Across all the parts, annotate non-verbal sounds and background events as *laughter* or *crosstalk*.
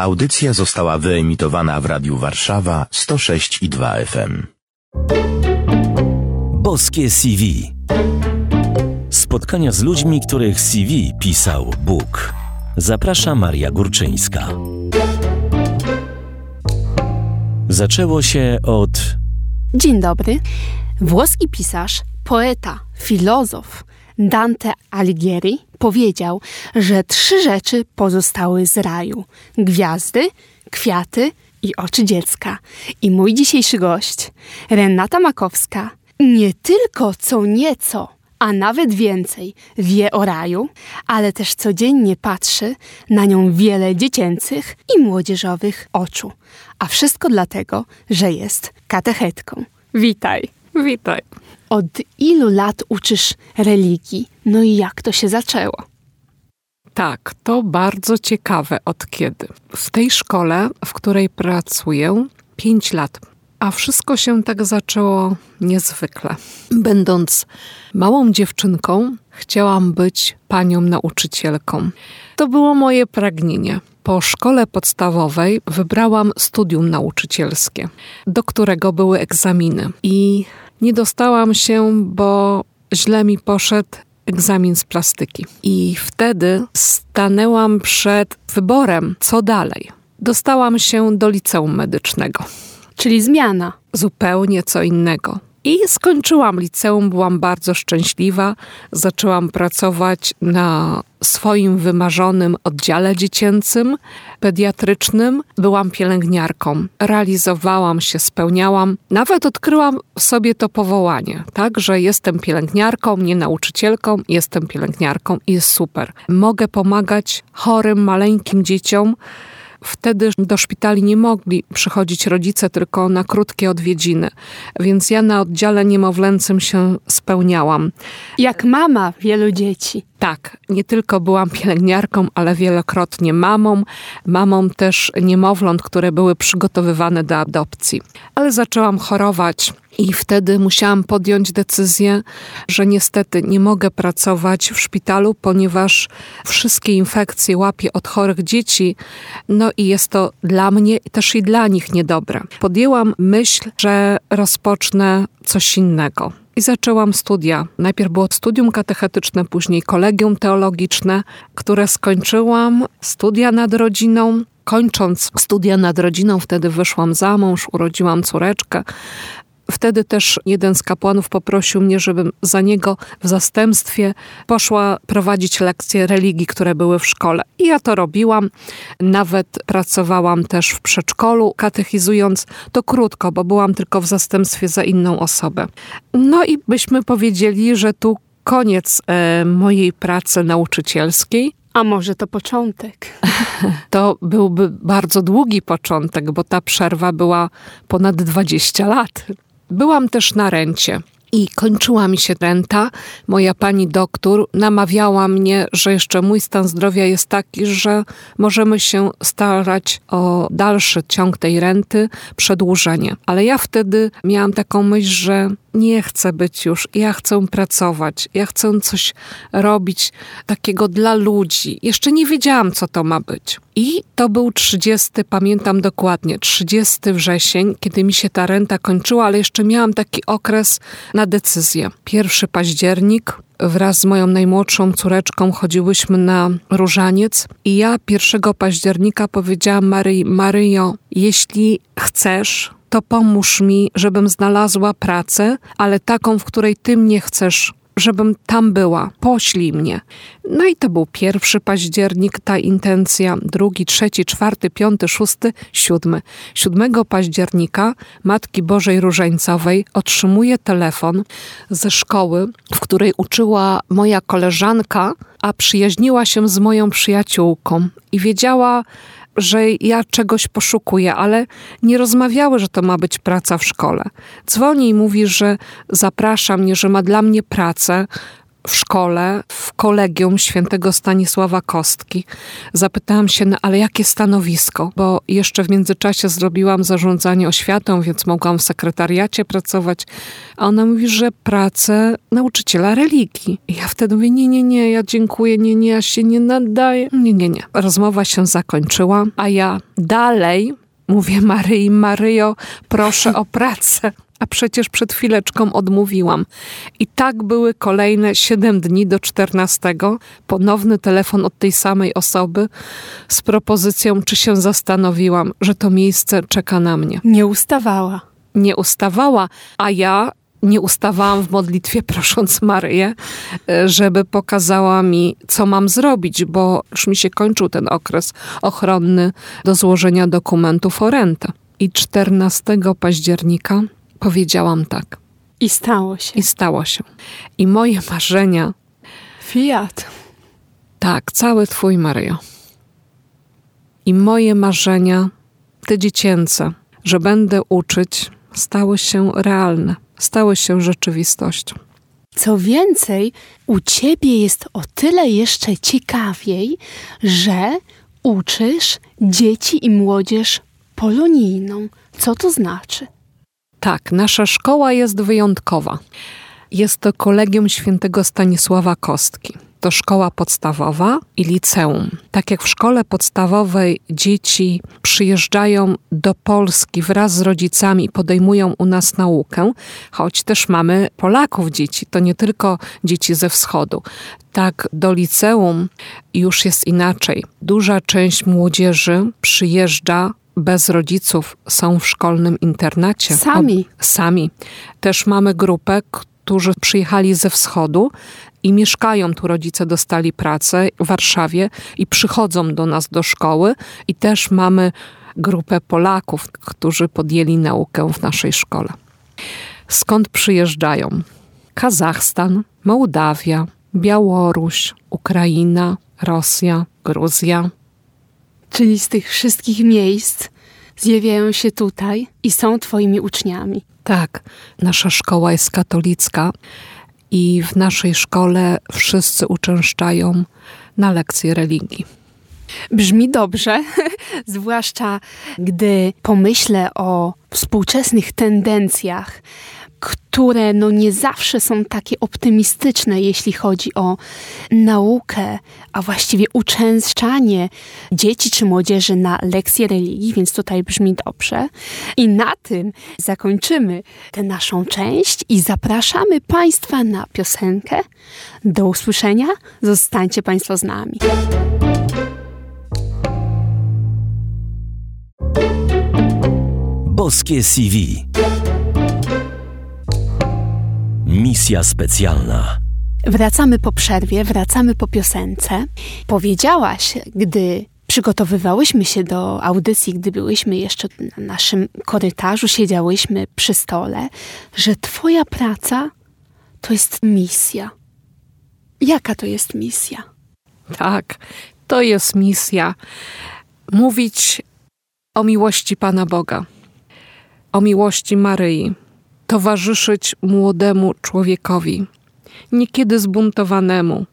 Audycja została wyemitowana w Radiu Warszawa 106 i 2 FM. Boskie CV. Spotkania z ludźmi, których CV pisał Bóg. Zaprasza Maria Górczyńska. Zaczęło się od Dzień dobry. Włoski pisarz, poeta, filozof Dante Alighieri powiedział, że trzy rzeczy pozostały z raju: gwiazdy, kwiaty i oczy dziecka. I mój dzisiejszy gość, Renata Makowska, nie tylko co nieco, a nawet więcej wie o raju, ale też codziennie patrzy na nią wiele dziecięcych i młodzieżowych oczu. A wszystko dlatego, że jest katechetką. Witaj. Witaj. Od ilu lat uczysz religii? No i jak to się zaczęło? Tak, to bardzo ciekawe od kiedy. W tej szkole, w której pracuję, 5 lat. A wszystko się tak zaczęło niezwykle. Będąc małą dziewczynką, chciałam być panią nauczycielką. To było moje pragnienie. Po szkole podstawowej wybrałam studium nauczycielskie, do którego były egzaminy. I nie dostałam się, bo źle mi poszedł egzamin z plastyki. I wtedy stanęłam przed wyborem, co dalej. Dostałam się do liceum medycznego. Czyli zmiana. Zupełnie co innego. I skończyłam liceum, byłam bardzo szczęśliwa. Zaczęłam pracować na swoim wymarzonym oddziale dziecięcym, pediatrycznym. Byłam pielęgniarką. Realizowałam się, spełniałam. Nawet odkryłam w sobie to powołanie, tak, że jestem pielęgniarką, nie nauczycielką, jestem pielęgniarką i jest super. Mogę pomagać chorym, maleńkim dzieciom Wtedy do szpitali nie mogli przychodzić rodzice tylko na krótkie odwiedziny, więc ja na oddziale niemowlęcym się spełniałam. Jak mama wielu dzieci. Tak, nie tylko byłam pielęgniarką, ale wielokrotnie mamą, mamą też niemowląt, które były przygotowywane do adopcji. Ale zaczęłam chorować i wtedy musiałam podjąć decyzję, że niestety nie mogę pracować w szpitalu, ponieważ wszystkie infekcje łapię od chorych dzieci, no i jest to dla mnie też i dla nich niedobre. Podjęłam myśl, że rozpocznę coś innego i zaczęłam studia. Najpierw było studium katechetyczne, później kolegium teologiczne, które skończyłam, studia nad rodziną. Kończąc studia nad rodziną, wtedy wyszłam za mąż, urodziłam córeczkę. Wtedy też jeden z kapłanów poprosił mnie, żebym za niego w zastępstwie poszła prowadzić lekcje religii, które były w szkole. I ja to robiłam. Nawet pracowałam też w przedszkolu, katechizując to krótko, bo byłam tylko w zastępstwie za inną osobę. No i byśmy powiedzieli, że tu koniec e, mojej pracy nauczycielskiej. A może to początek? *laughs* To byłby bardzo długi początek, bo ta przerwa była ponad 20 lat. Byłam też na rencie. I kończyła mi się renta. Moja pani doktor namawiała mnie, że jeszcze mój stan zdrowia jest taki, że możemy się starać o dalszy ciąg tej renty, przedłużenie. Ale ja wtedy miałam taką myśl, że nie chcę być już, ja chcę pracować, ja chcę coś robić takiego dla ludzi. Jeszcze nie wiedziałam, co to ma być. I to był 30, pamiętam dokładnie, 30 wrzesień, kiedy mi się ta renta kończyła, ale jeszcze miałam taki okres na decyzję. Pierwszy październik, wraz z moją najmłodszą córeczką chodziłyśmy na różaniec i ja 1 października powiedziałam Maryi, Maryjo, jeśli chcesz, to pomóż mi, żebym znalazła pracę, ale taką, w której ty mnie chcesz żebym tam była. Poślij mnie. No i to był pierwszy październik, ta intencja, drugi, trzeci, czwarty, piąty, szósty, siódmy. Siódmego października Matki Bożej Różańcowej otrzymuje telefon ze szkoły, w której uczyła moja koleżanka, a przyjaźniła się z moją przyjaciółką i wiedziała, że ja czegoś poszukuję, ale nie rozmawiały, że to ma być praca w szkole. Dzwoni i mówi, że zaprasza mnie, że ma dla mnie pracę w szkole, w kolegium świętego Stanisława Kostki. Zapytałam się, no ale jakie stanowisko? Bo jeszcze w międzyczasie zrobiłam zarządzanie oświatą, więc mogłam w sekretariacie pracować. A ona mówi, że pracę nauczyciela religii. I ja wtedy mówię, nie, nie, nie, ja dziękuję, nie, nie, ja się nie nadaję. Nie, nie, nie. Rozmowa się zakończyła, a ja dalej mówię Maryi, Maryjo, proszę o pracę a przecież przed chwileczką odmówiłam. I tak były kolejne 7 dni do 14. Ponowny telefon od tej samej osoby z propozycją, czy się zastanowiłam, że to miejsce czeka na mnie. Nie ustawała. Nie ustawała, a ja nie ustawałam w modlitwie, *laughs* prosząc Maryję, żeby pokazała mi, co mam zrobić, bo już mi się kończył ten okres ochronny do złożenia dokumentów o rentę. I 14 października powiedziałam tak. I stało się. I stało się. I moje marzenia. Fiat. Tak, cały Twój Maryjo. I moje marzenia, te dziecięce, że będę uczyć, stały się realne, stały się rzeczywistością. Co więcej, u ciebie jest o tyle jeszcze ciekawiej, że uczysz dzieci i młodzież polonijną. Co to znaczy? Tak, nasza szkoła jest wyjątkowa. Jest to kolegium świętego Stanisława Kostki. To szkoła podstawowa i liceum. Tak jak w szkole podstawowej dzieci przyjeżdżają do Polski wraz z rodzicami i podejmują u nas naukę, choć też mamy Polaków dzieci, to nie tylko dzieci ze wschodu. Tak do liceum już jest inaczej. Duża część młodzieży przyjeżdża bez rodziców są w szkolnym internacie. Sami. O, sami. Też mamy grupę, którzy przyjechali ze wschodu i mieszkają tu. Rodzice dostali pracę w Warszawie i przychodzą do nas do szkoły. I też mamy grupę Polaków, którzy podjęli naukę w naszej szkole. Skąd przyjeżdżają? Kazachstan, Mołdawia, Białoruś, Ukraina, Rosja, Gruzja, Czyli z tych wszystkich miejsc zjawiają się tutaj i są Twoimi uczniami. Tak, nasza szkoła jest katolicka i w naszej szkole wszyscy uczęszczają na lekcje religii. Brzmi dobrze, *laughs* zwłaszcza gdy pomyślę o współczesnych tendencjach które no nie zawsze są takie optymistyczne, jeśli chodzi o naukę, a właściwie uczęszczanie dzieci czy młodzieży na lekcje religii, więc tutaj brzmi dobrze. I na tym zakończymy tę naszą część i zapraszamy Państwa na piosenkę. Do usłyszenia, zostańcie Państwo z nami. Boskie CV Misja specjalna. Wracamy po przerwie, wracamy po piosence. Powiedziałaś, gdy przygotowywałyśmy się do audycji, gdy byłyśmy jeszcze na naszym korytarzu, siedziałyśmy przy stole, że Twoja praca to jest misja. Jaka to jest misja? Tak, to jest misja. Mówić o miłości Pana Boga, o miłości Maryi towarzyszyć młodemu człowiekowi, niekiedy zbuntowanemu,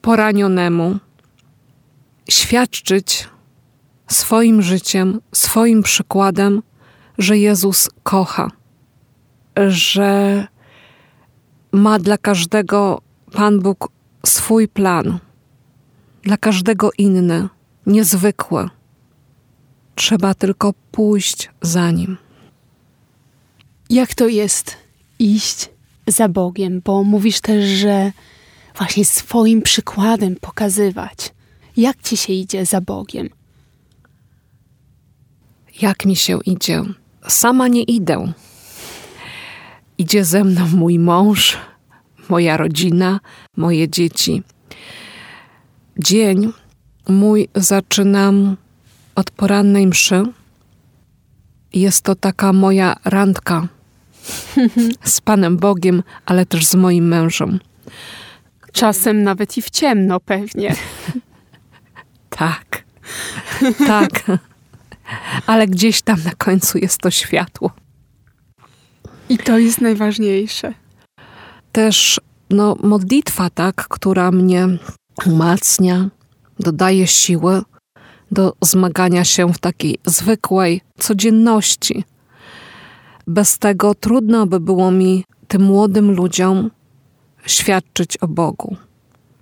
poranionemu, świadczyć swoim życiem, swoim przykładem, że Jezus kocha, że ma dla każdego Pan Bóg swój plan, dla każdego inny, niezwykły. Trzeba tylko pójść za nim. Jak to jest iść za Bogiem? Bo mówisz też, że właśnie swoim przykładem pokazywać, jak ci się idzie za Bogiem. Jak mi się idzie? Sama nie idę. Idzie ze mną mój mąż, moja rodzina, moje dzieci. Dzień mój zaczynam od porannej mszy. Jest to taka moja randka *laughs* z Panem Bogiem, ale też z moim mężem. Czasem nawet i w ciemno pewnie. *laughs* tak, *laughs* tak. Ale gdzieś tam na końcu jest to światło. I to jest najważniejsze. Też no, modlitwa, tak, która mnie umacnia, dodaje siły do zmagania się w takiej zwykłej codzienności. Bez tego trudno by było mi, tym młodym ludziom, świadczyć o Bogu.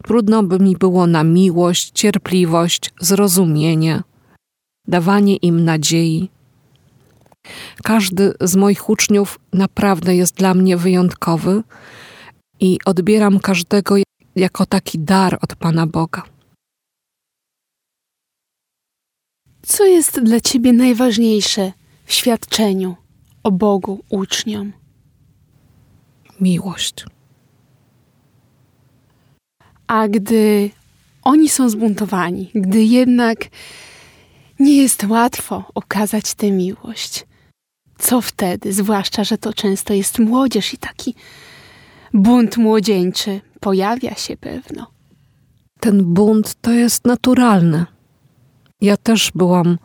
Trudno by mi było na miłość, cierpliwość, zrozumienie, dawanie im nadziei. Każdy z moich uczniów naprawdę jest dla mnie wyjątkowy i odbieram każdego jako taki dar od Pana Boga. Co jest dla ciebie najważniejsze w świadczeniu o Bogu uczniom? Miłość. A gdy oni są zbuntowani, gdy jednak nie jest łatwo okazać tę miłość, co wtedy? Zwłaszcza, że to często jest młodzież i taki bunt młodzieńczy pojawia się pewno. Ten bunt to jest naturalne. Ja też byłam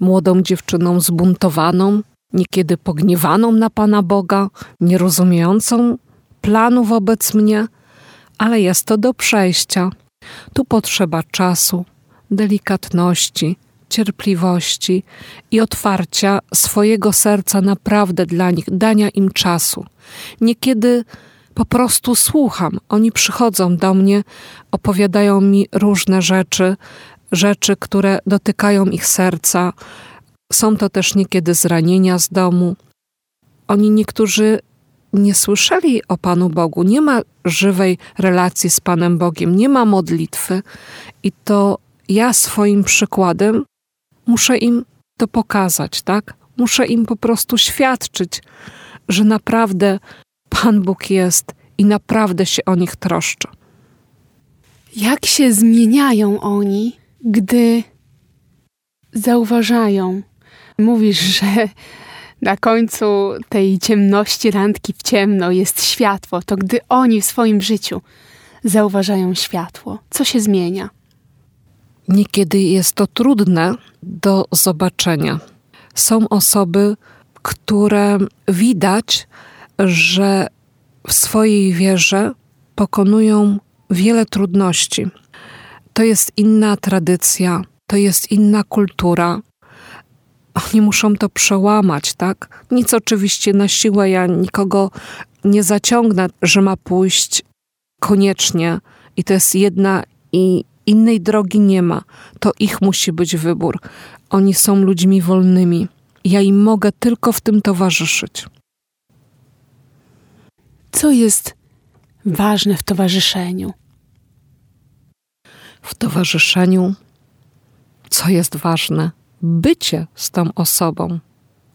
młodą dziewczyną zbuntowaną, niekiedy pogniewaną na Pana Boga, nierozumiejącą planu wobec mnie, ale jest to do przejścia. Tu potrzeba czasu, delikatności, cierpliwości i otwarcia swojego serca naprawdę dla nich, dania im czasu. Niekiedy po prostu słucham. Oni przychodzą do mnie, opowiadają mi różne rzeczy, rzeczy, które dotykają ich serca. Są to też niekiedy zranienia z domu. Oni niektórzy nie słyszeli o Panu Bogu, nie ma żywej relacji z Panem Bogiem, nie ma modlitwy, i to ja swoim przykładem muszę im to pokazać, tak? Muszę im po prostu świadczyć, że naprawdę Pan Bóg jest i naprawdę się o nich troszczy. Jak się zmieniają oni, gdy zauważają? Mówisz, *laughs* że na końcu tej ciemności randki w ciemno jest światło, to gdy oni w swoim życiu zauważają światło, co się zmienia? Niekiedy jest to trudne do zobaczenia. Są osoby, które widać, że w swojej wierze pokonują wiele trudności. To jest inna tradycja, to jest inna kultura. Oni muszą to przełamać, tak? Nic oczywiście na siłę, ja nikogo nie zaciągnę, że ma pójść koniecznie i to jest jedna i innej drogi nie ma. To ich musi być wybór. Oni są ludźmi wolnymi. Ja im mogę tylko w tym towarzyszyć. Co jest ważne w towarzyszeniu? W towarzyszeniu, co jest ważne? Bycie z tą osobą.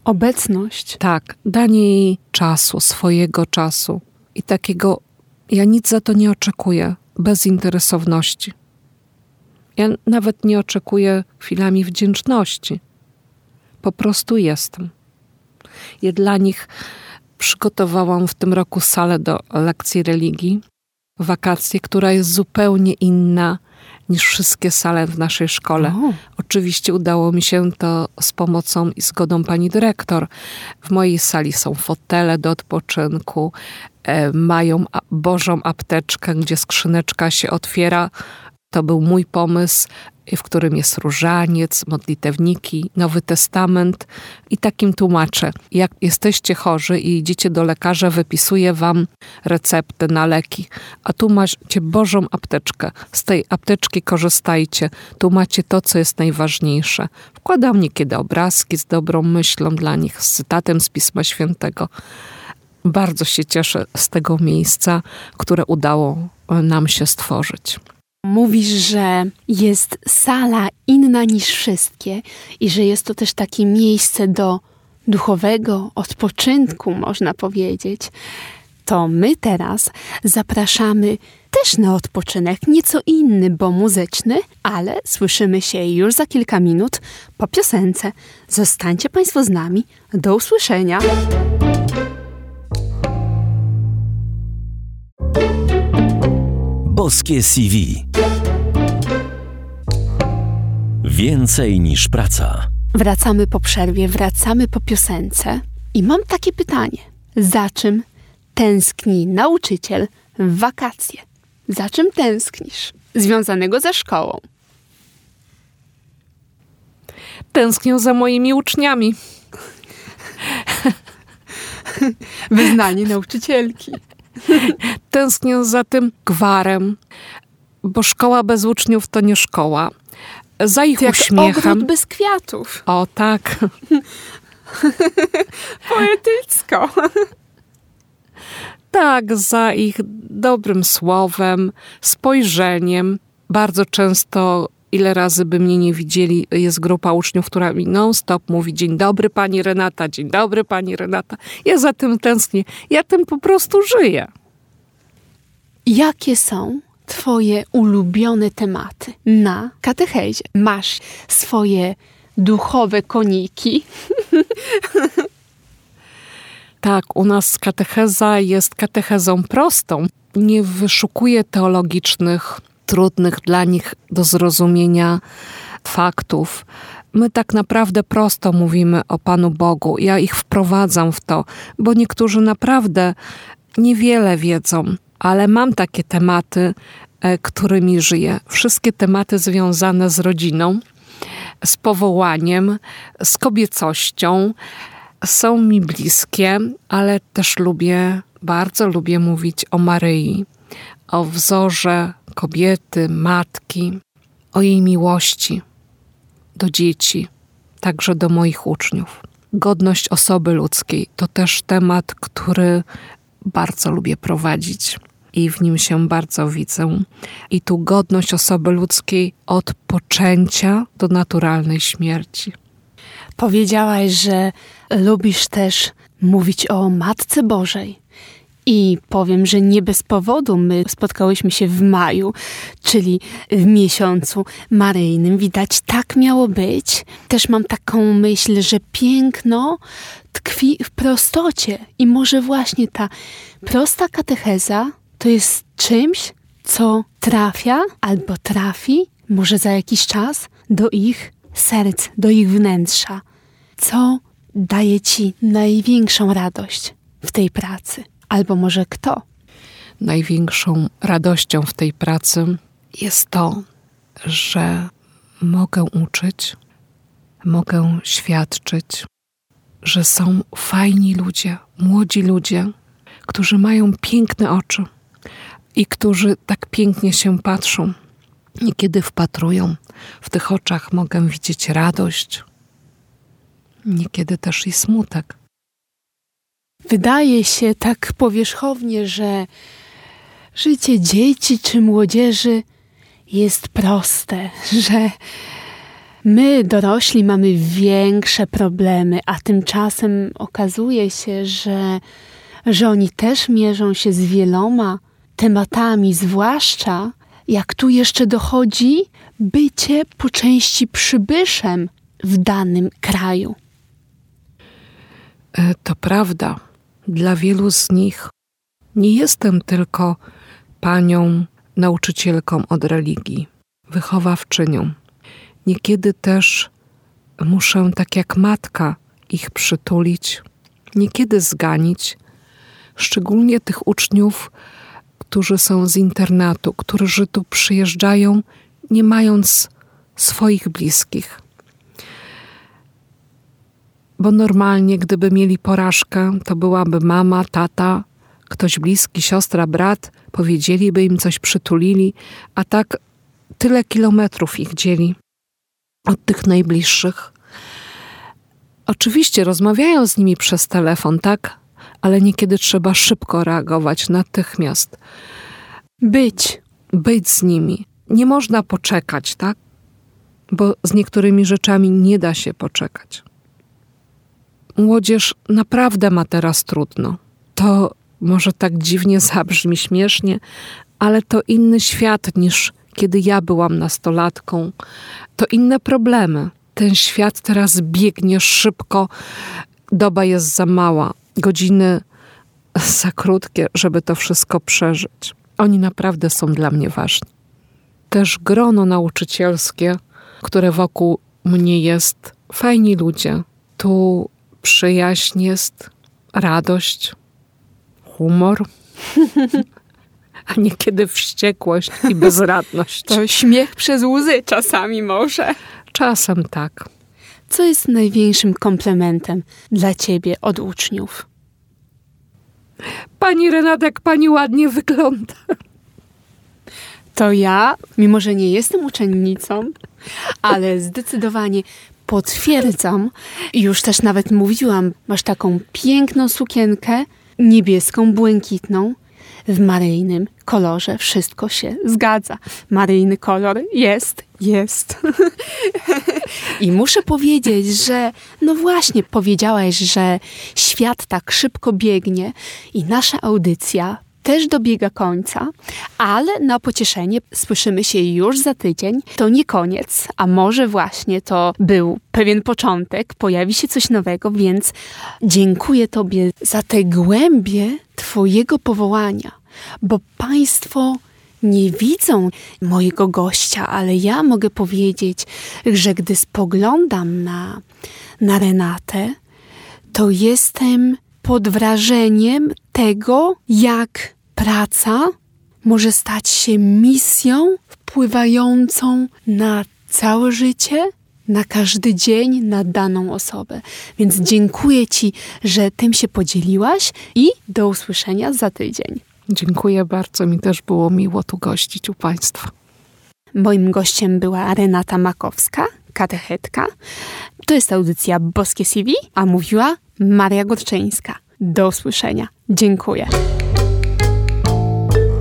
Obecność. Tak, danie jej czasu, swojego czasu i takiego, ja nic za to nie oczekuję, bezinteresowności. Ja nawet nie oczekuję chwilami wdzięczności. Po prostu jestem. Ja dla nich przygotowałam w tym roku salę do lekcji religii, wakacje, która jest zupełnie inna niż wszystkie sale w naszej szkole. O. Oczywiście udało mi się to z pomocą i zgodą pani dyrektor. W mojej sali są fotele do odpoczynku, e, mają Bożą apteczkę, gdzie skrzyneczka się otwiera. To był mój pomysł, w którym jest różaniec, modlitewniki, Nowy Testament i takim tłumaczę. Jak jesteście chorzy i idziecie do lekarza, wypisuje wam receptę na leki, a tu macie Bożą apteczkę. Z tej apteczki korzystajcie. Tu macie to, co jest najważniejsze. Wkładam niekiedy obrazki z dobrą myślą dla nich, z cytatem z Pisma Świętego. Bardzo się cieszę z tego miejsca, które udało nam się stworzyć. Mówisz, że jest sala inna niż wszystkie i że jest to też takie miejsce do duchowego odpoczynku, można powiedzieć. To my teraz zapraszamy też na odpoczynek, nieco inny, bo muzyczny, ale słyszymy się już za kilka minut po piosence. Zostańcie Państwo z nami. Do usłyszenia. Boskie CV. Więcej niż praca. Wracamy po przerwie, wracamy po piosence i mam takie pytanie. Za czym tęskni nauczyciel w wakacje. Za czym tęsknisz? Związanego ze szkołą. Tęsknię za moimi uczniami. *laughs* Wyznanie nauczycielki. *laughs* Tęsknię za tym gwarem, bo szkoła bez uczniów to nie szkoła. Za ich To jak uśmiechem. ogród bez kwiatów. O tak. *laughs* Poetycko. *laughs* Tak, za ich dobrym słowem, spojrzeniem. Bardzo często, ile razy by mnie nie widzieli, jest grupa uczniów, która mi non-stop mówi dzień dobry pani Renata, dzień dobry pani Renata. Ja za tym tęsknię. Ja tym po prostu żyję. Jakie są Twoje ulubione tematy na katechezie? Masz swoje duchowe koniki. *laughs* Tak, u nas katecheza jest katechezą prostą. Nie wyszukuje teologicznych, trudnych dla nich do zrozumienia faktów. My tak naprawdę prosto mówimy o Panu Bogu. Ja ich wprowadzam w to, bo niektórzy naprawdę niewiele wiedzą, ale mam takie tematy, e, którymi żyję. Wszystkie tematy związane z rodziną, z powołaniem, z kobiecością są mi bliskie, ale też lubię, bardzo lubię mówić o Maryi, o wzorze kobiety, matki, o jej miłości do dzieci, także do moich uczniów. Godność osoby ludzkiej to też temat, który bardzo lubię prowadzić i w nim się bardzo widzę. I tu godność osoby ludzkiej od poczęcia do naturalnej śmierci. Powiedziałaś, że lubisz też mówić o Matce Bożej. I powiem, że nie bez powodu my spotkałyśmy się w maju, czyli w miesiącu maryjnym. Widać, tak miało być. Też mam taką myśl, że piękno tkwi w prostocie. I może właśnie ta prosta katecheza to jest czymś, co trafia albo trafi, może za jakiś czas, do ich serc, do ich wnętrza. Co daje ci największą radość w tej pracy? Albo może kto? największą radością w tej pracy jest to, że mogę uczyć, mogę świadczyć, że są fajni ludzie, młodzi ludzie, którzy mają piękne oczy i którzy tak pięknie się patrzą. I kiedy wpatrują, w tych oczach mogę widzieć radość, niekiedy też i smutek. Wydaje się tak powierzchownie, że życie dzieci czy młodzieży jest proste, *laughs* że my, dorośli, mamy większe problemy, a tymczasem okazuje się, że, że oni też mierzą się z wieloma tematami, zwłaszcza jak tu jeszcze dochodzi bycie po części przybyszem w danym kraju. E, To prawda. Dla wielu z nich nie jestem tylko panią nauczycielką od religii, wychowawczynią. Niekiedy też muszę, tak jak matka, ich przytulić, niekiedy zganić, szczególnie tych uczniów, którzy są z internatu, którzy tu przyjeżdżają, nie mając swoich bliskich bo normalnie, gdyby mieli porażkę, to byłaby mama, tata, ktoś bliski, siostra, brat, powiedzieliby im coś, przytulili, a tak tyle kilometrów ich dzieli od tych najbliższych. Oczywiście rozmawiają z nimi przez telefon, tak, ale niekiedy trzeba szybko reagować, natychmiast. Być Być z nimi. Nie można poczekać, tak? Bo z niektórymi rzeczami nie da się poczekać młodzież naprawdę ma teraz trudno. To może tak dziwnie zabrzmi, śmiesznie, ale to inny świat niż kiedy ja byłam nastolatką. To inne problemy. Ten świat teraz biegnie szybko, doba jest za mała, godziny za krótkie, żeby to wszystko przeżyć. Oni naprawdę są dla mnie ważni. Też grono nauczycielskie, które wokół mnie jest, fajni ludzie. Tu przyjaźń jest, radość, humor. *laughs* a niekiedy wściekłość i bezradność. To śmiech przez łzy czasami może. Czasem tak. Co jest największym komplementem dla ciebie od uczniów? Pani Renata, jak pani ładnie wygląda. To ja, mimo że nie jestem uczennicą, ale zdecydowanie potwierdzam, już też nawet mówiłam, masz taką piękną sukienkę, niebieską, błękitną, w maryjnym kolorze. Wszystko się zgadza. Maryjny kolor jest, jest. *laughs* I muszę powiedzieć, że no właśnie, powiedziałaś, że świat tak szybko biegnie i nasza audycja też dobiega końca, ale na pocieszenie słyszymy się już za tydzień. To nie koniec, a może właśnie to był pewien początek, pojawi się coś nowego, więc dziękuję Tobie za te głębie Twojego powołania, bo Państwo nie widzą mojego gościa, ale ja mogę powiedzieć, że gdy spoglądam na, na Renatę, to jestem pod wrażeniem tego, jak praca może stać się misją wpływającą na całe życie, na każdy dzień, na daną osobę. Więc dziękuję Ci, że tym się podzieliłaś i do usłyszenia za tydzień. Dziękuję bardzo, mi też było miło tu gościć u Państwa. Moim gościem była Renata Makowska, katechetka. To jest audycja Boskie CV, a mówiła Maria Gorczyńska. Do usłyszenia. Dziękuję.